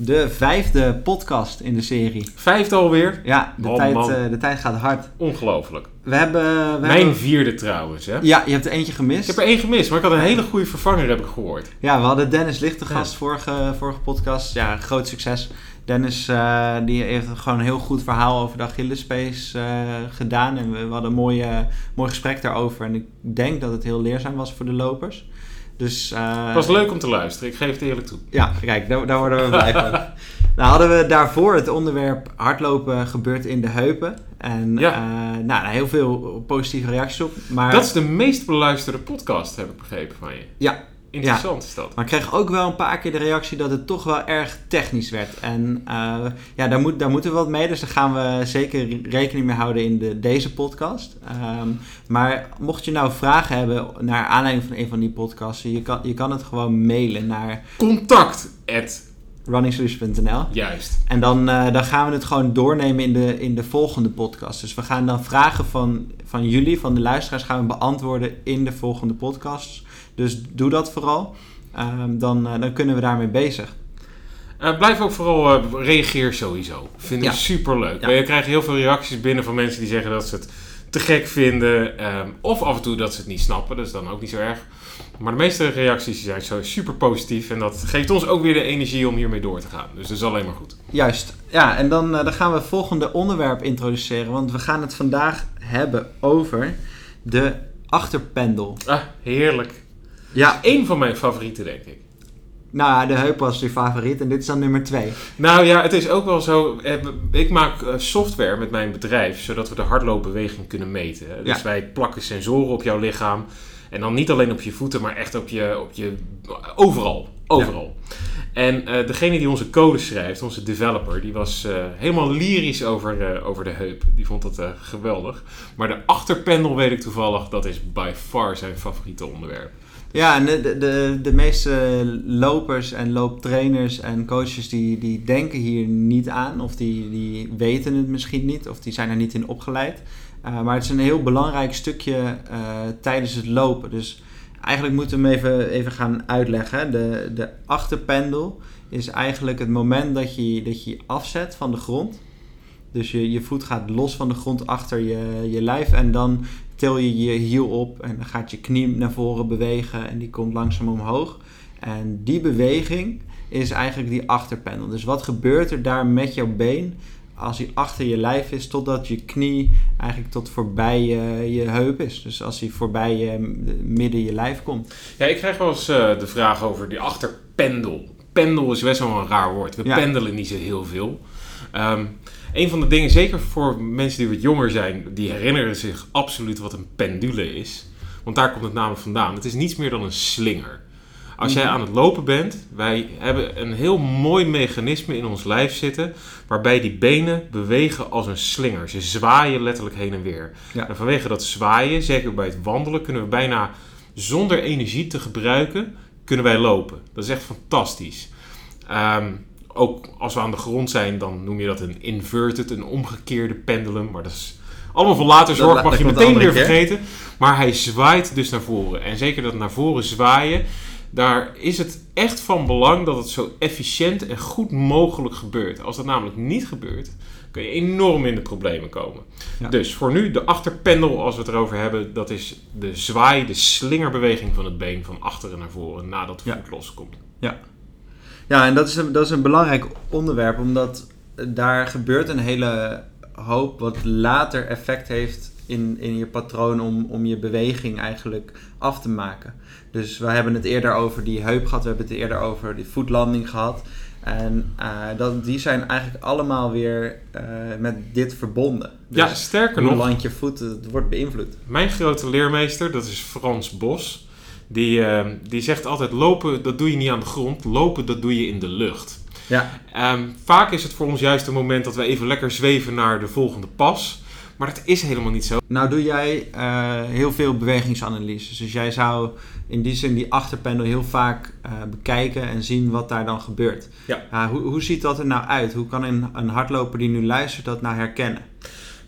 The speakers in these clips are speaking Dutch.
De vijfde podcast in de serie. Vijfde alweer? Ja, de, Oh, tijd, eh, de tijd gaat hard. Ongelooflijk. We hebben... We Mijn hebben- vierde trouwens, hè? Ja, je hebt er eentje gemist. Ik heb er één gemist, maar ik had een hele goede vervanger, heb ik gehoord. Ja, we hadden Dennis Licht te gast Ja. vorige, vorige podcast. Ja, groot succes. Dennis eh, die heeft gewoon een heel goed verhaal over de Achillespees eh, gedaan. En we, we hadden een mooi, eh, mooi gesprek daarover. En ik denk dat het heel leerzaam was voor de lopers. Dus, eh, Het was leuk om te luisteren, ik geef het eerlijk toe. Ja, kijk, daar, daar worden we blij van. Nou hadden we daarvoor het onderwerp hardlopen gebeurt in de heupen. En Ja. eh, nou, heel veel positieve reacties op. Maar, Dat is de meest beluisterde podcast, heb ik begrepen van je. Ja. Interessant is dat. Maar ik kreeg ook wel een paar keer de reactie dat het toch wel erg technisch werd. En eh, ja, daar, moet, daar moeten we wat mee. Dus daar gaan we zeker rekening mee houden in de, deze podcast. Ehm, maar mocht je nou vragen hebben naar aanleiding van een van die podcasts, je kan, je kan het gewoon mailen naar Contact, at, runningsolution.nl. juist. En dan, eh, dan gaan we het gewoon doornemen in de, in de volgende podcast. Dus we gaan dan vragen van, van jullie, van de luisteraars, gaan we beantwoorden in de volgende podcast. Dus doe dat vooral. Ehm, dan, eh, dan kunnen we daarmee bezig. Eh, blijf ook vooral eh, reageer sowieso. Vind ik Ja. super leuk. Ja. Je krijgt heel veel reacties binnen van mensen die zeggen dat ze het te gek vinden. ehm, of af en toe dat ze het niet snappen. Dat is dan ook niet zo erg. Maar de meeste reacties zijn zo super positief. En dat geeft ons ook weer de energie om hiermee door te gaan. Dus dat is alleen maar goed. Juist. Ja, en dan, dan gaan we het volgende onderwerp introduceren. Want we gaan het vandaag hebben over de achterpendel. Ah, heerlijk. Ja, Eén van mijn favorieten, denk ik. nou de heup was je favoriet en dit is dan nummer twee. Nou ja, het is ook wel zo. eh, Ik maak eh, software met mijn bedrijf, zodat we de hardloopbeweging kunnen meten. Dus Ja. wij plakken sensoren op jouw lichaam. En dan niet alleen op je voeten, maar echt op je, op je overal. Overal. En eh, degene die onze code schrijft, onze developer, die was helemaal lyrisch over, over de heup. Die vond dat geweldig. Maar de achterpendel weet ik toevallig, dat is by far zijn favoriete onderwerp. Ja, en de, de, de, meeste lopers en looptrainers en coaches die, die denken hier niet aan. Of die, die weten het misschien niet. Of die zijn er niet in opgeleid. Uh, maar het is een heel belangrijk stukje uh, tijdens het lopen. Dus eigenlijk moeten we hem even, even gaan uitleggen. De, de achterpendel is eigenlijk het moment dat je dat je afzet van de grond. Dus je, je voet gaat los van de grond achter je, je lijf. En dan til je je hiel op en dan gaat je knie naar voren bewegen en die komt langzaam omhoog. En die beweging is eigenlijk die achterpendel. Dus wat gebeurt er daar met jouw been als hij achter je lijf is totdat je knie eigenlijk tot voorbij je, je heup is. Dus als hij voorbij je midden je lijf komt. Ja, ik krijg wel eens uh, de vraag over die achterpendel. Pendel is best wel een raar woord. We ja. pendelen niet zo heel veel. Um, een van de dingen, zeker voor mensen die wat jonger zijn, die herinneren zich absoluut wat een pendule is. Want daar komt het namelijk vandaan. Het is niets meer dan een slinger. Als jij aan het lopen bent, wij hebben een heel mooi mechanisme in ons lijf zitten, waarbij die benen bewegen als een slinger. Ze zwaaien letterlijk heen en weer. Ja. En vanwege dat zwaaien, zeker bij het wandelen, kunnen we bijna zonder energie te gebruiken, kunnen wij lopen. Dat is echt fantastisch. Um, ook als we aan de grond zijn, dan noem je dat een inverted, een omgekeerde pendulum. Maar dat is allemaal voor later zorg, dat, mag je meteen weer vergeten. Maar hij zwaait dus naar voren. En zeker dat naar voren zwaaien, daar is het echt van belang dat het zo efficiënt en goed mogelijk gebeurt. Als dat namelijk niet gebeurt, kun je enorm in de problemen komen. Ja. Dus voor nu, de achterpendel, als we het erover hebben, dat is de zwaai, de slingerbeweging van het been van achteren naar voren nadat de voet ja. loskomt. Ja. Ja, en dat is, een, dat is een belangrijk onderwerp, omdat daar gebeurt een hele hoop wat later effect heeft in, in je patroon om, om je beweging eigenlijk af te maken. Dus we hebben het eerder over die heup gehad, we hebben het eerder over die voetlanding gehad. En uh, dat, die zijn eigenlijk allemaal weer uh, met dit verbonden. Dus ja, sterker hoe nog. land je voet het wordt beïnvloed. Mijn grote leermeester, dat is Frans Bos. Die, uh, die zegt altijd: lopen, dat doe je niet aan de grond. Lopen, dat doe je in de lucht. Ja. Um, vaak is het voor ons juist een moment dat we even lekker zweven naar de volgende pas. Maar dat is helemaal niet zo. Nou doe jij uh, heel veel bewegingsanalyses. Dus jij zou in die zin die achterpendel heel vaak uh, bekijken en zien wat daar dan gebeurt. Ja. Uh, hoe, hoe ziet dat er nou uit? Hoe kan een, een hardloper die nu luistert dat nou herkennen?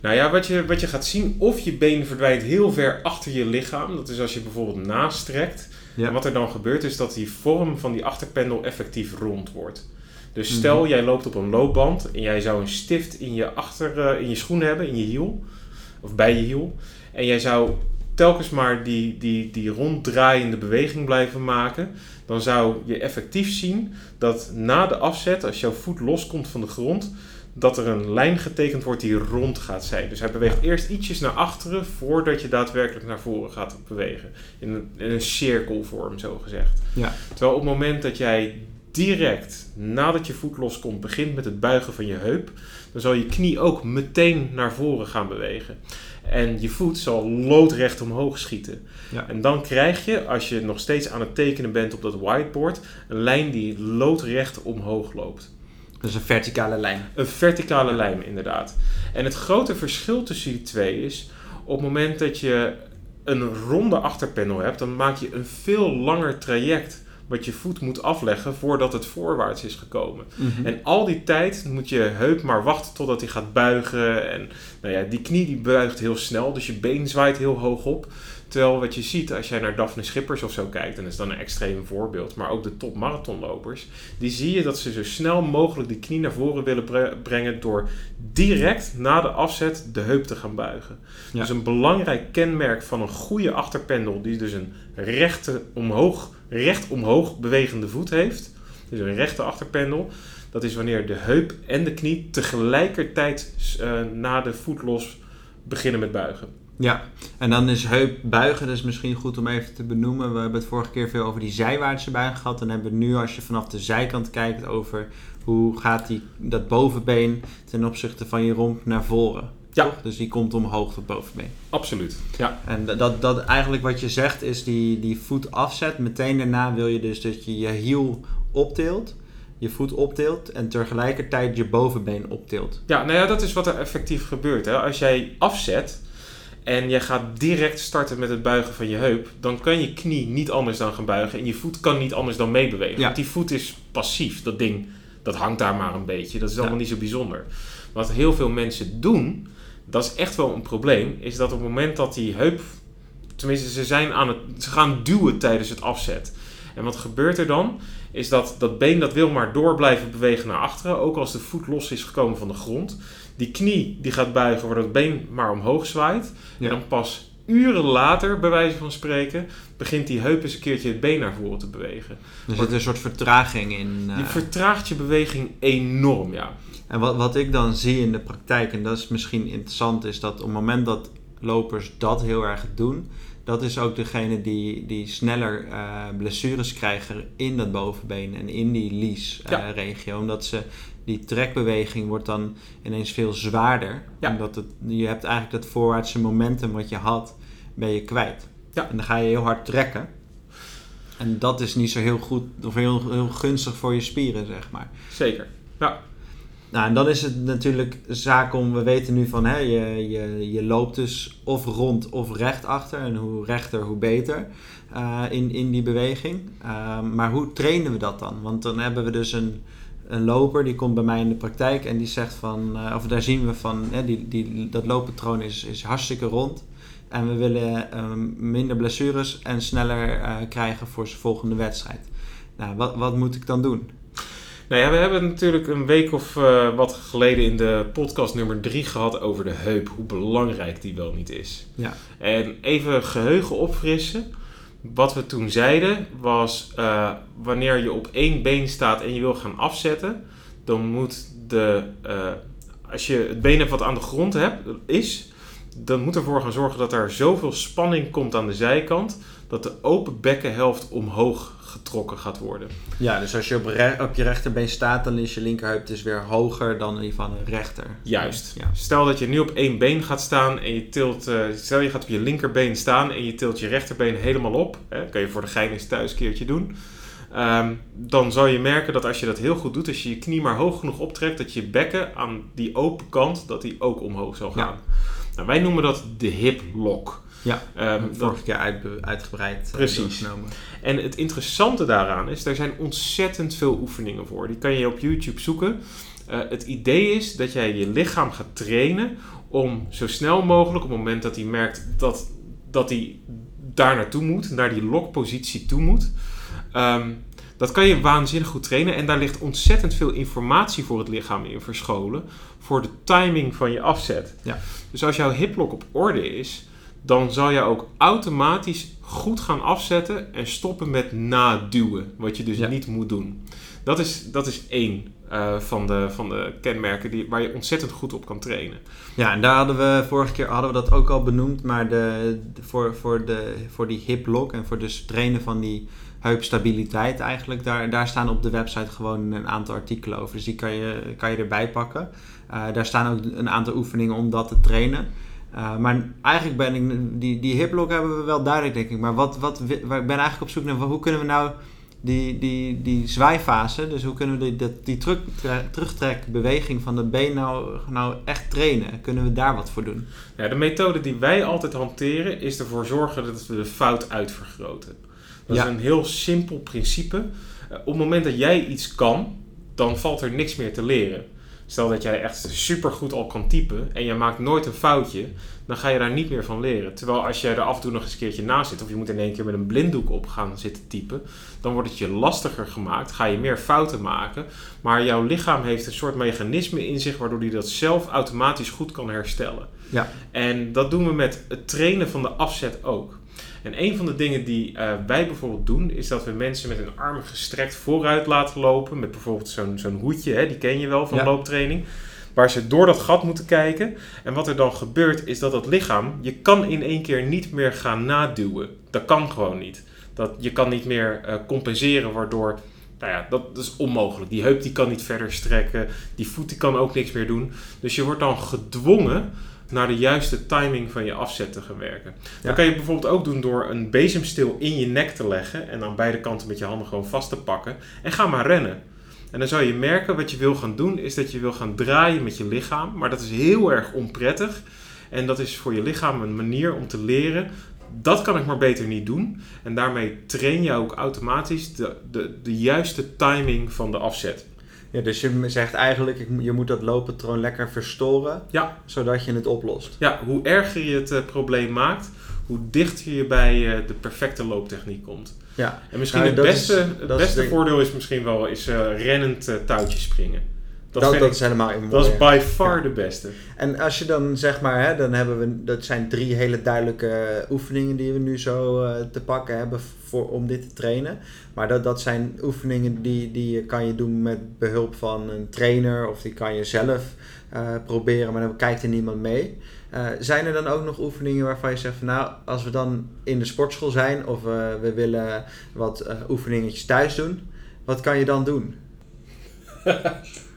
Nou ja, wat je, wat je gaat zien, of je been verdwijnt heel ver achter je lichaam. Dat is als je bijvoorbeeld nastrekt. Ja. En wat er dan gebeurt is dat die vorm van die achterpendel effectief rond wordt. Dus stel, mm -hmm. jij loopt op een loopband en jij zou een stift in je, achter, uh, in je schoen hebben, in je hiel. Of bij je hiel. En jij zou telkens maar die, die, die ronddraaiende beweging blijven maken. Dan zou je effectief zien dat na de afzet, als jouw voet loskomt van de grond, dat er een lijn getekend wordt die rond gaat zijn. Dus hij beweegt eerst ietsjes naar achteren voordat je daadwerkelijk naar voren gaat bewegen. In een, in een cirkelvorm, zo gezegd. Ja. Terwijl op het moment dat jij direct nadat je voet loskomt begint met het buigen van je heup, dan zal je knie ook meteen naar voren gaan bewegen. En je voet zal loodrecht omhoog schieten. Ja. En dan krijg je, als je nog steeds aan het tekenen bent op dat whiteboard, een lijn die loodrecht omhoog loopt. Dus een verticale lijn. Een verticale lijn, inderdaad. En het grote verschil tussen die twee is, op het moment dat je een ronde achterpanel hebt, dan maak je een veel langer traject wat je voet moet afleggen voordat het voorwaarts is gekomen. Mm -hmm. En al die tijd moet je heup maar wachten totdat hij gaat buigen. En nou ja, die knie die buigt heel snel, dus je been zwaait heel hoog op. Terwijl wat je ziet als jij naar Daphne Schippers of zo kijkt, en dat is dan een extreem voorbeeld, maar ook de topmarathonlopers, die zie je dat ze zo snel mogelijk die knie naar voren willen bre brengen door direct na de afzet de heup te gaan buigen. Ja. Dus een belangrijk kenmerk van een goede achterpendel, die dus een rechte omhoog, recht omhoog bewegende voet heeft, dus een rechte achterpendel, dat is wanneer de heup en de knie tegelijkertijd uh, na de voet los beginnen met buigen. Ja, en dan is heup buigen, dat is misschien goed om even te benoemen. We hebben het vorige keer veel over die zijwaartse buiging gehad. Dan hebben we nu, als je vanaf de zijkant kijkt, over hoe gaat die, dat bovenbeen ten opzichte van je romp naar voren. Ja. Toch? Dus die komt omhoog, dat bovenbeen. Absoluut, ja. En dat, dat eigenlijk wat je zegt is die, die voet afzet. Meteen daarna wil je dus dat je je hiel optilt je voet optilt en tegelijkertijd je bovenbeen optilt. Ja, nou ja, dat is wat er effectief gebeurt. Hè. Als jij afzet en jij gaat direct starten met het buigen van je heup, dan kan je knie niet anders dan gaan buigen en je voet kan niet anders dan meebewegen. Ja. Want die voet is passief, dat ding, dat hangt daar maar een beetje. Dat is allemaal Ja. niet zo bijzonder. Wat heel veel mensen doen, dat is echt wel een probleem, is dat op het moment dat die heup, tenminste ze, zijn aan het, ze gaan duwen tijdens het afzet. En wat gebeurt er dan? Is dat dat been dat wil maar door blijven bewegen naar achteren, ook als de voet los is gekomen van de grond. Die knie die gaat buigen, waardoor het been maar omhoog zwaait. Ja. En dan pas uren later, bij wijze van spreken, begint die heup eens een keertje het been naar voren te bewegen. Er zit een soort vertraging in. eh, Je vertraagt je beweging enorm, ja. En wat, wat ik dan zie in de praktijk, en dat is misschien interessant, is dat op het moment dat lopers dat heel erg doen, dat is ook degene die, die sneller eh, blessures krijgen in dat bovenbeen en in die Ja. lies-regio. omdat ze, die trekbeweging wordt dan ineens veel zwaarder. Ja. Omdat het, je hebt eigenlijk dat voorwaartse momentum wat je had, ben je kwijt. Ja. En dan ga je heel hard trekken. En dat is niet zo heel goed of heel, heel gunstig voor je spieren, zeg maar. Zeker. Ja, Nou, en dan is het natuurlijk zaak om, we weten nu van, hè, je, je, je loopt dus of rond of recht achter. En hoe rechter, hoe beter eh, in, in die beweging. Eh, maar hoe trainen we dat dan? Want dan hebben we dus een, een loper, die komt bij mij in de praktijk en die zegt van, eh, of daar zien we van, hè, die, die, dat looppatroon is, is hartstikke rond. En we willen eh, minder blessures en sneller eh, krijgen voor zijn volgende wedstrijd. Nou, wat, wat moet ik dan doen? Nou ja, we hebben natuurlijk een week of wat geleden in de podcast nummer 3 gehad over de heup. Hoe belangrijk die wel niet is. Ja. En even geheugen opfrissen. Wat we toen zeiden was, eh, wanneer je op één been staat en je wil gaan afzetten, dan moet de, eh, als je het been wat aan de grond hebt, is, dan moet ervoor gaan zorgen dat er zoveel spanning komt aan de zijkant, dat de open bekkenhelft omhoog getrokken gaat worden. Ja, dus als je op, je rechterbeen staat, dan is je linkerheup dus weer hoger dan die van een rechter. Juist. Ja. Stel dat je nu op één been gaat staan en je tilt, eh, stel je gaat op je linkerbeen staan en je tilt je rechterbeen helemaal op, hè, kan je voor de gein eens thuis een keertje doen. Ehm, dan zal je merken dat als je dat heel goed doet, als je je knie maar hoog genoeg optrekt, dat je bekken aan die open kant, dat die ook omhoog zal gaan. Ja. Nou, wij noemen dat de hip lock. Ja, um, vorige keer uit, uitgebreid uh, precies. En het interessante daaraan is, er zijn ontzettend veel oefeningen voor. Die kan je op YouTube zoeken. Uh, het idee is dat jij je lichaam gaat trainen om zo snel mogelijk, op het moment dat hij merkt dat, dat hij daar naartoe moet, naar die lokpositie toe moet. Um, dat kan je waanzinnig goed trainen en daar ligt ontzettend veel informatie voor het lichaam in verscholen. Voor de timing van je afzet. Ja. Dus als jouw hiplock op orde is, dan zal je ook automatisch goed gaan afzetten en stoppen met naduwen. Wat je dus niet moet doen. Dat is, dat is één uh, van, de, van de kenmerken die, waar je ontzettend goed op kan trainen. Ja, en daar hadden we vorige keer hadden we dat ook al benoemd. Maar de, voor, voor, de, voor die hip lock en voor dus trainen van die heupstabiliteit eigenlijk, daar, daar staan op de website gewoon een aantal artikelen over. Dus die kan je, kan je erbij pakken. Uh, daar staan ook een aantal oefeningen om dat te trainen. Uh, maar eigenlijk ben ik, die, die hip lock hebben we wel duidelijk denk ik. Maar wat, wat, ik ben eigenlijk op zoek naar, hoe kunnen we nou die, die, die zwaaifase, dus hoe kunnen we die, die, die terug, terugtrekbeweging van de been nou, nou echt trainen? Kunnen we daar wat voor doen? Ja, de methode die wij altijd hanteren is ervoor zorgen dat we de fout uitvergroten. Dat is een heel simpel principe. Uh, op het moment dat jij iets kan, dan valt er niks meer te leren. Stel dat jij echt super goed al kan typen en je maakt nooit een foutje, dan ga je daar niet meer van leren. Terwijl als jij er af en toe nog eens een keertje naast zit, of je moet in één keer met een blinddoek op gaan zitten typen, dan wordt het je lastiger gemaakt, ga je meer fouten maken. Maar jouw lichaam heeft een soort mechanisme in zich waardoor hij dat zelf automatisch goed kan herstellen. Ja. En dat doen we met het trainen van de afzet ook. En een van de dingen die uh, wij bijvoorbeeld doen, is dat we mensen met hun armen gestrekt vooruit laten lopen. Met bijvoorbeeld zo'n zo'n hoedje, hè, die ken je wel van looptraining. Waar ze door dat gat moeten kijken. En wat er dan gebeurt, is dat dat lichaam, je kan in één keer niet meer gaan naduwen. Dat kan gewoon niet. Dat, je kan niet meer uh, compenseren, waardoor nou ja, dat, is onmogelijk. Die heup die kan niet verder strekken. Die voet die kan ook niks meer doen. Dus je wordt dan gedwongen naar de juiste timing van je afzet te gaan werken. Ja. Dat kan je bijvoorbeeld ook doen door een bezemstil in je nek te leggen en aan beide kanten met je handen gewoon vast te pakken en ga maar rennen. En dan zou je merken wat je wil gaan doen is dat je wil gaan draaien met je lichaam, maar dat is heel erg onprettig. En dat is voor je lichaam een manier om te leren dat kan ik maar beter niet doen. En daarmee train je ook automatisch de, de, de juiste timing van de afzet. Ja, dus je zegt eigenlijk, je moet dat looppatroon lekker verstoren, ja. zodat je het oplost. Ja, hoe erger je het uh, probleem maakt, hoe dichter je bij uh, de perfecte looptechniek komt. Ja. En misschien nou, het beste, is, het beste voordeel is misschien wel is, uh, rennend touwtjes springen. Dat, dat, dat is helemaal Dat is by far de beste. En als je dan zeg maar, hè, dan hebben we, dat zijn drie hele duidelijke oefeningen die we nu zo uh, te pakken hebben voor, om dit te trainen. Maar dat, dat zijn oefeningen die, die kan je doen met behulp van een trainer of die kan je zelf uh, proberen, maar dan kijkt er niemand mee. Uh, zijn er dan ook nog oefeningen waarvan je zegt van nou, als we dan in de sportschool zijn of we willen wat oefeningetjes thuis doen, wat kan je dan doen?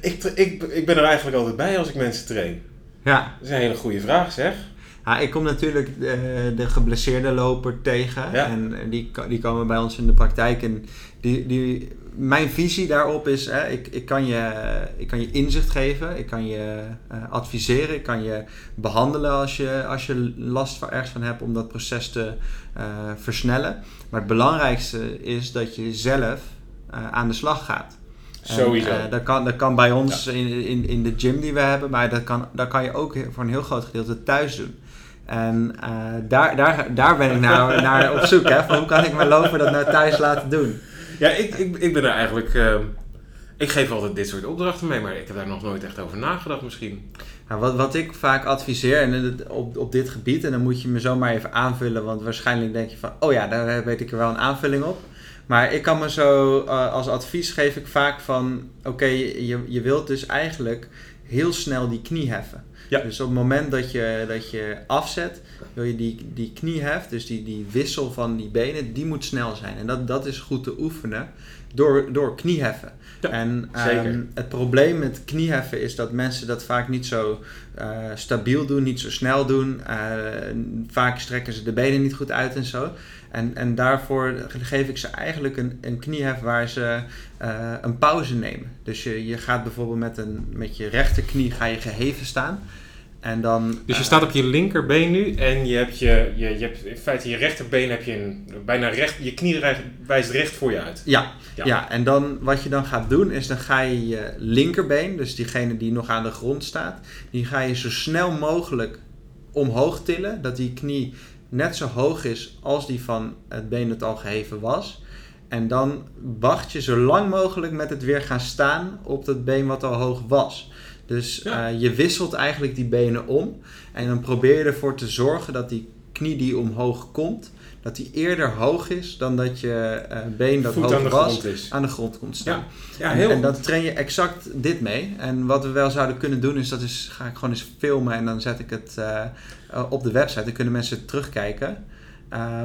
ik, ik, ik ben er eigenlijk altijd bij als ik mensen train. Ja. Dat is een hele goede vraag, zeg. Ja, ik kom natuurlijk de, de geblesseerde loper tegen. En die, die komen bij ons in de praktijk. En die, die, mijn visie daarop is, hè, ik, ik, kan je, ik kan je inzicht geven, ik kan je uh, adviseren, ik kan je behandelen als je, als je last van, ergens van hebt om dat proces te uh, versnellen. Maar het belangrijkste is dat je zelf uh, aan de slag gaat. Sowieso. Uh, dat, kan, dat kan bij ons in, in, in de gym die we hebben, maar dat kan, dat kan je ook voor een heel groot gedeelte thuis doen. En uh, daar, daar, daar ben ik nou naar op zoek. Hè, van hoe kan ik mijn lopen dat nou thuis laten doen? Ja, ik, ik, ik ben er eigenlijk... Uh, ik geef altijd dit soort opdrachten mee, maar ik heb daar nog nooit echt over nagedacht misschien. Nou, wat, wat ik vaak adviseer en op, op dit gebied, en dan moet je me zomaar even aanvullen, want waarschijnlijk denk je van, oh ja, daar weet ik er wel een aanvulling op. Maar ik kan me zo, uh, als advies geef ik vaak van, oké, je, je wilt dus eigenlijk heel snel die knie heffen. Ja. Dus op het moment dat je, dat je afzet, wil je die, die knie heft, dus die, die wissel van die benen, die moet snel zijn. En dat, dat is goed te oefenen door, door knieheffen. Ja, en um, het probleem met knieheffen is dat mensen dat vaak niet zo uh, stabiel doen, niet zo snel doen. Uh, vaak strekken ze de benen niet goed uit en zo. En, en daarvoor geef ik ze eigenlijk een, een kniehef waar ze uh, een pauze nemen. Dus je, je gaat bijvoorbeeld met, een, met je rechterknie ga je geheven staan. En dan, Dus je eh, staat op je linkerbeen nu en je hebt, je, je, je hebt in feite je rechterbeen heb je een, bijna recht, je knie wijst recht voor je uit. Ja, Ja. ja. en dan wat je dan gaat doen is dan ga je je linkerbeen, dus diegene die nog aan de grond staat, die ga je zo snel mogelijk omhoog tillen, dat die knie net zo hoog is als die van het been dat al geheven was. En dan wacht je zo lang mogelijk met het weer gaan staan op dat been wat al hoog was. Dus Ja. eh, je wisselt eigenlijk die benen om. En dan probeer je ervoor te zorgen dat die knie die omhoog komt, dat die eerder hoog is dan dat je eh, been dat Voet hoog aan was is. aan de grond komt staan. Ja, en, heel en dan train je exact dit mee. En wat we wel zouden kunnen doen is, dat is, ga ik gewoon eens filmen en dan zet ik het eh, op de website. Dan kunnen mensen terugkijken.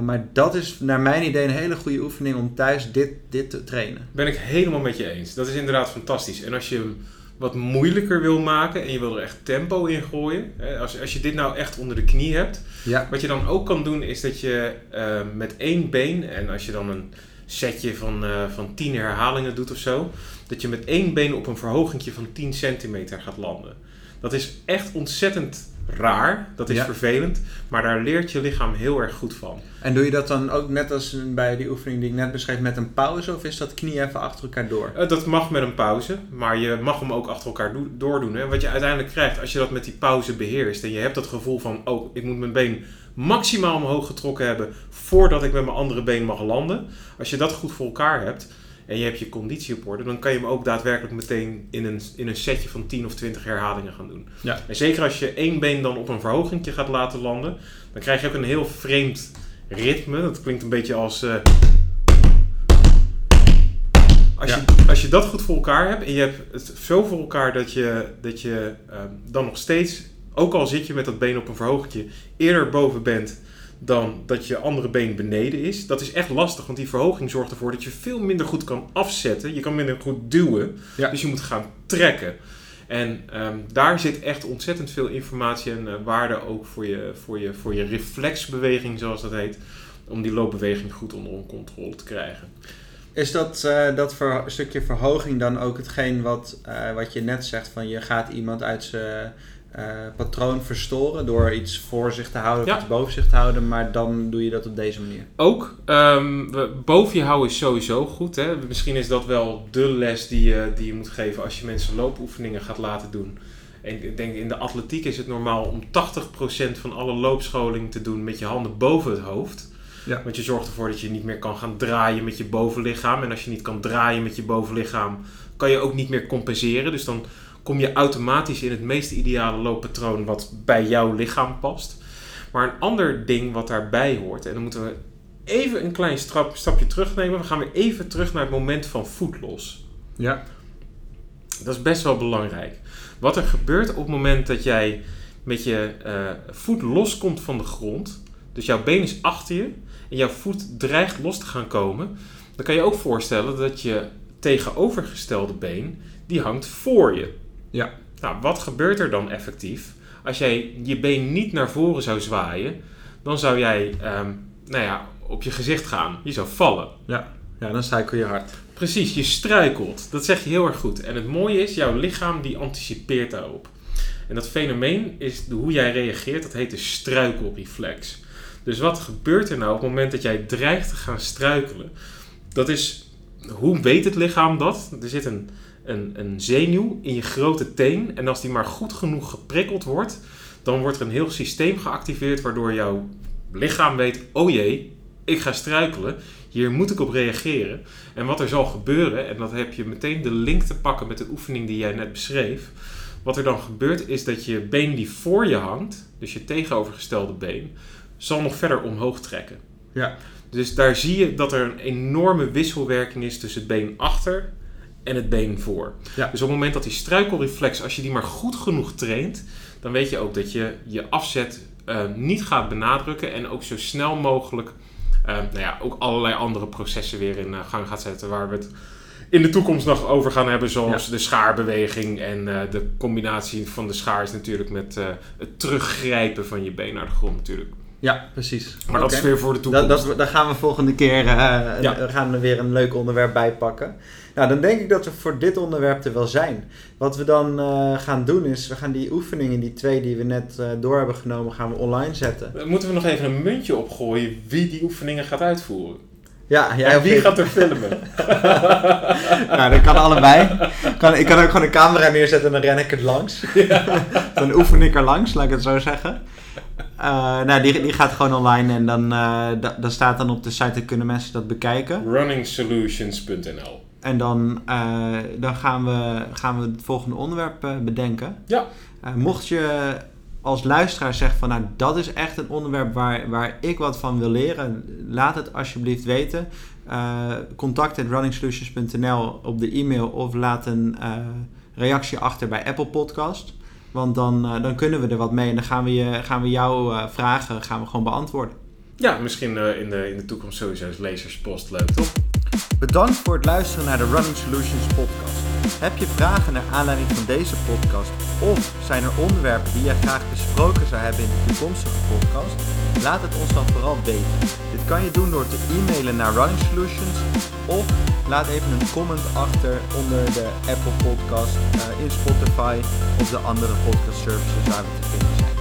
Maar dat is naar mijn idee een hele goede oefening om thuis dit, dit te trainen. Ben ik helemaal met je eens. Dat is inderdaad fantastisch. En als je hem wat moeilijker wil maken en je wil er echt tempo in gooien. hè, Als, als je dit nou echt onder de knie hebt. Ja, Wat je dan ook kan doen is dat je eh, met één been, en als je dan een setje van, eh, van 10 herhalingen doet of zo, dat je met één been op een verhogingje van 10 centimeter gaat landen. Dat is echt ontzettend raar, dat is Ja. vervelend, maar daar leert je lichaam heel erg goed van. en doe je dat dan ook net als bij die oefening die ik net beschreef met een pauze? Of is dat knie even achter elkaar door? Eh, dat mag met een pauze, maar je mag hem ook achter elkaar do- doordoen. Hè. Wat je uiteindelijk krijgt als je dat met die pauze beheerst en je hebt dat gevoel van, oh, ik moet mijn been maximaal omhoog getrokken hebben voordat ik met mijn andere been mag landen. Als je dat goed voor elkaar hebt en je hebt je conditie op orde, dan kan je hem ook daadwerkelijk meteen in een, in een setje van 10 of 20 herhalingen gaan doen. Ja. En zeker als je één been dan op een verhogingje gaat laten landen, dan krijg je ook een heel vreemd ritme. Dat klinkt een beetje als... eh, als, Ja. je, als je dat goed voor elkaar hebt en je hebt het zo voor elkaar dat je, dat je ehm, dan nog steeds, ook al zit je met dat been op een verhoogtje, eerder boven bent dan dat je andere been beneden is. Dat is echt lastig, want die verhoging zorgt ervoor dat je veel minder goed kan afzetten. Je kan minder goed duwen, Ja. dus je moet gaan trekken. En ehm, daar zit echt ontzettend veel informatie en eh, waarde ook voor je, voor, je, voor je reflexbeweging, zoals dat heet. Om die loopbeweging goed onder controle te krijgen. Is dat, eh, dat ver- stukje verhoging dan ook hetgeen wat, eh, wat je net zegt van je gaat iemand uit zijn eh, patroon verstoren door iets voor zich te houden Ja. of iets boven zich te houden, maar dan doe je dat op deze manier. Ook, we- boven je houden is sowieso goed. Hè? Misschien is dat wel de les die je, die je moet geven als je mensen loopoefeningen gaat laten doen. En ik denk in de atletiek is het normaal om 80% van alle loopscholing te doen met je handen boven het hoofd. Ja. Want je zorgt ervoor dat je niet meer kan gaan draaien met je bovenlichaam. En als je niet kan draaien met je bovenlichaam, kan je ook niet meer compenseren. Dus dan kom je automatisch in het meest ideale looppatroon wat bij jouw lichaam past. Maar een ander ding wat daarbij hoort, en dan moeten we even een klein strap, stapje terugnemen. We gaan weer even terug naar het moment van voetlos. Ja. Dat is best wel belangrijk. Wat er gebeurt op het moment dat jij met je eh, voet loskomt van de grond, dus jouw been is achter je en jouw voet dreigt los te gaan komen, dan kan je ook voorstellen dat je tegenovergestelde been, die hangt voor je. Ja. Nou, wat gebeurt er dan effectief? Als jij je been niet naar voren zou zwaaien, dan zou jij ehm, nou ja, op je gezicht gaan. Je zou vallen. Ja, dan struikel je hard. Precies, je struikelt. Dat zeg je heel erg goed. En het mooie is, jouw lichaam die anticipeert daarop. En dat fenomeen is de, hoe jij reageert, dat heet de struikelreflex. Dus wat gebeurt er nou op het moment dat jij dreigt te gaan struikelen? Dat is, hoe weet het lichaam dat? Er zit een, een, een zenuw in je grote teen. En als die maar goed genoeg geprikkeld wordt, dan wordt er een heel systeem geactiveerd waardoor jouw lichaam weet, oh jee, ik ga struikelen. Hier moet ik op reageren. En wat er zal gebeuren, en dat heb je meteen de link te pakken met de oefening die jij net beschreef. Wat er dan gebeurt is dat je been die voor je hangt, dus je tegenovergestelde been, zal nog verder omhoog trekken. Ja. Dus daar zie je dat er een enorme wisselwerking is tussen het been achter en het been voor. Ja. Dus op het moment dat die struikelreflex, als je die maar goed genoeg traint, dan weet je ook dat je je afzet eh, niet gaat benadrukken en ook zo snel mogelijk eh, nou ja, ook allerlei andere processen weer in eh, gang gaat zetten waar we het in de toekomst nog over gaan hebben, zoals de schaarbeweging en de combinatie van de schaar is natuurlijk met het teruggrijpen van je been naar de grond natuurlijk. Ja, precies. Maar dat is weer voor de toekomst. Dat, dat, daar gaan we volgende keer Ja. we gaan er weer een leuk onderwerp bij pakken. Nou, dan denk ik dat we voor dit onderwerp er wel zijn. Wat we dan eh, gaan doen is, we gaan die oefeningen, die twee die we net eh, door hebben genomen, gaan we online zetten. Dan Moeten we nog even een muntje opgooien wie die oefeningen gaat uitvoeren? Ja, jij en wie gaat er filmen? Nou, dat kan allebei. Kan, ik kan ook gewoon een camera neerzetten en dan ren ik er langs. dan oefen ik er langs, laat ik het zo zeggen. Eh, nou, die, die gaat gewoon online en dan, eh da- dat staat dan op de site, dan kunnen mensen dat bekijken. Runningsolutions.nl En dan, eh, dan gaan, we, gaan we het volgende onderwerp eh, bedenken. Ja. Eh, mocht je als luisteraar zeggen van nou dat is echt een onderwerp waar, waar ik wat van wil leren, laat het alsjeblieft weten. Uh, contact@runningsolutions.nl op de e-mail of laat een reactie achter bij Apple Podcast. Want dan, dan kunnen we er wat mee en dan gaan we, je, gaan we jouw vragen gaan we gewoon beantwoorden. Ja, misschien in, de, in de toekomst sowieso is lezerspost leuk, toch? Bedankt voor het luisteren naar de Running Solutions podcast. Heb je vragen naar aanleiding van deze podcast of zijn er onderwerpen die jij graag besproken zou hebben in de toekomstige podcast? Laat het ons dan vooral weten. Dit kan je doen door te e-mailen naar Running Solutions of laat even een comment achter onder de Apple podcast, eh, in Spotify of de andere podcast services waar we te vinden zijn.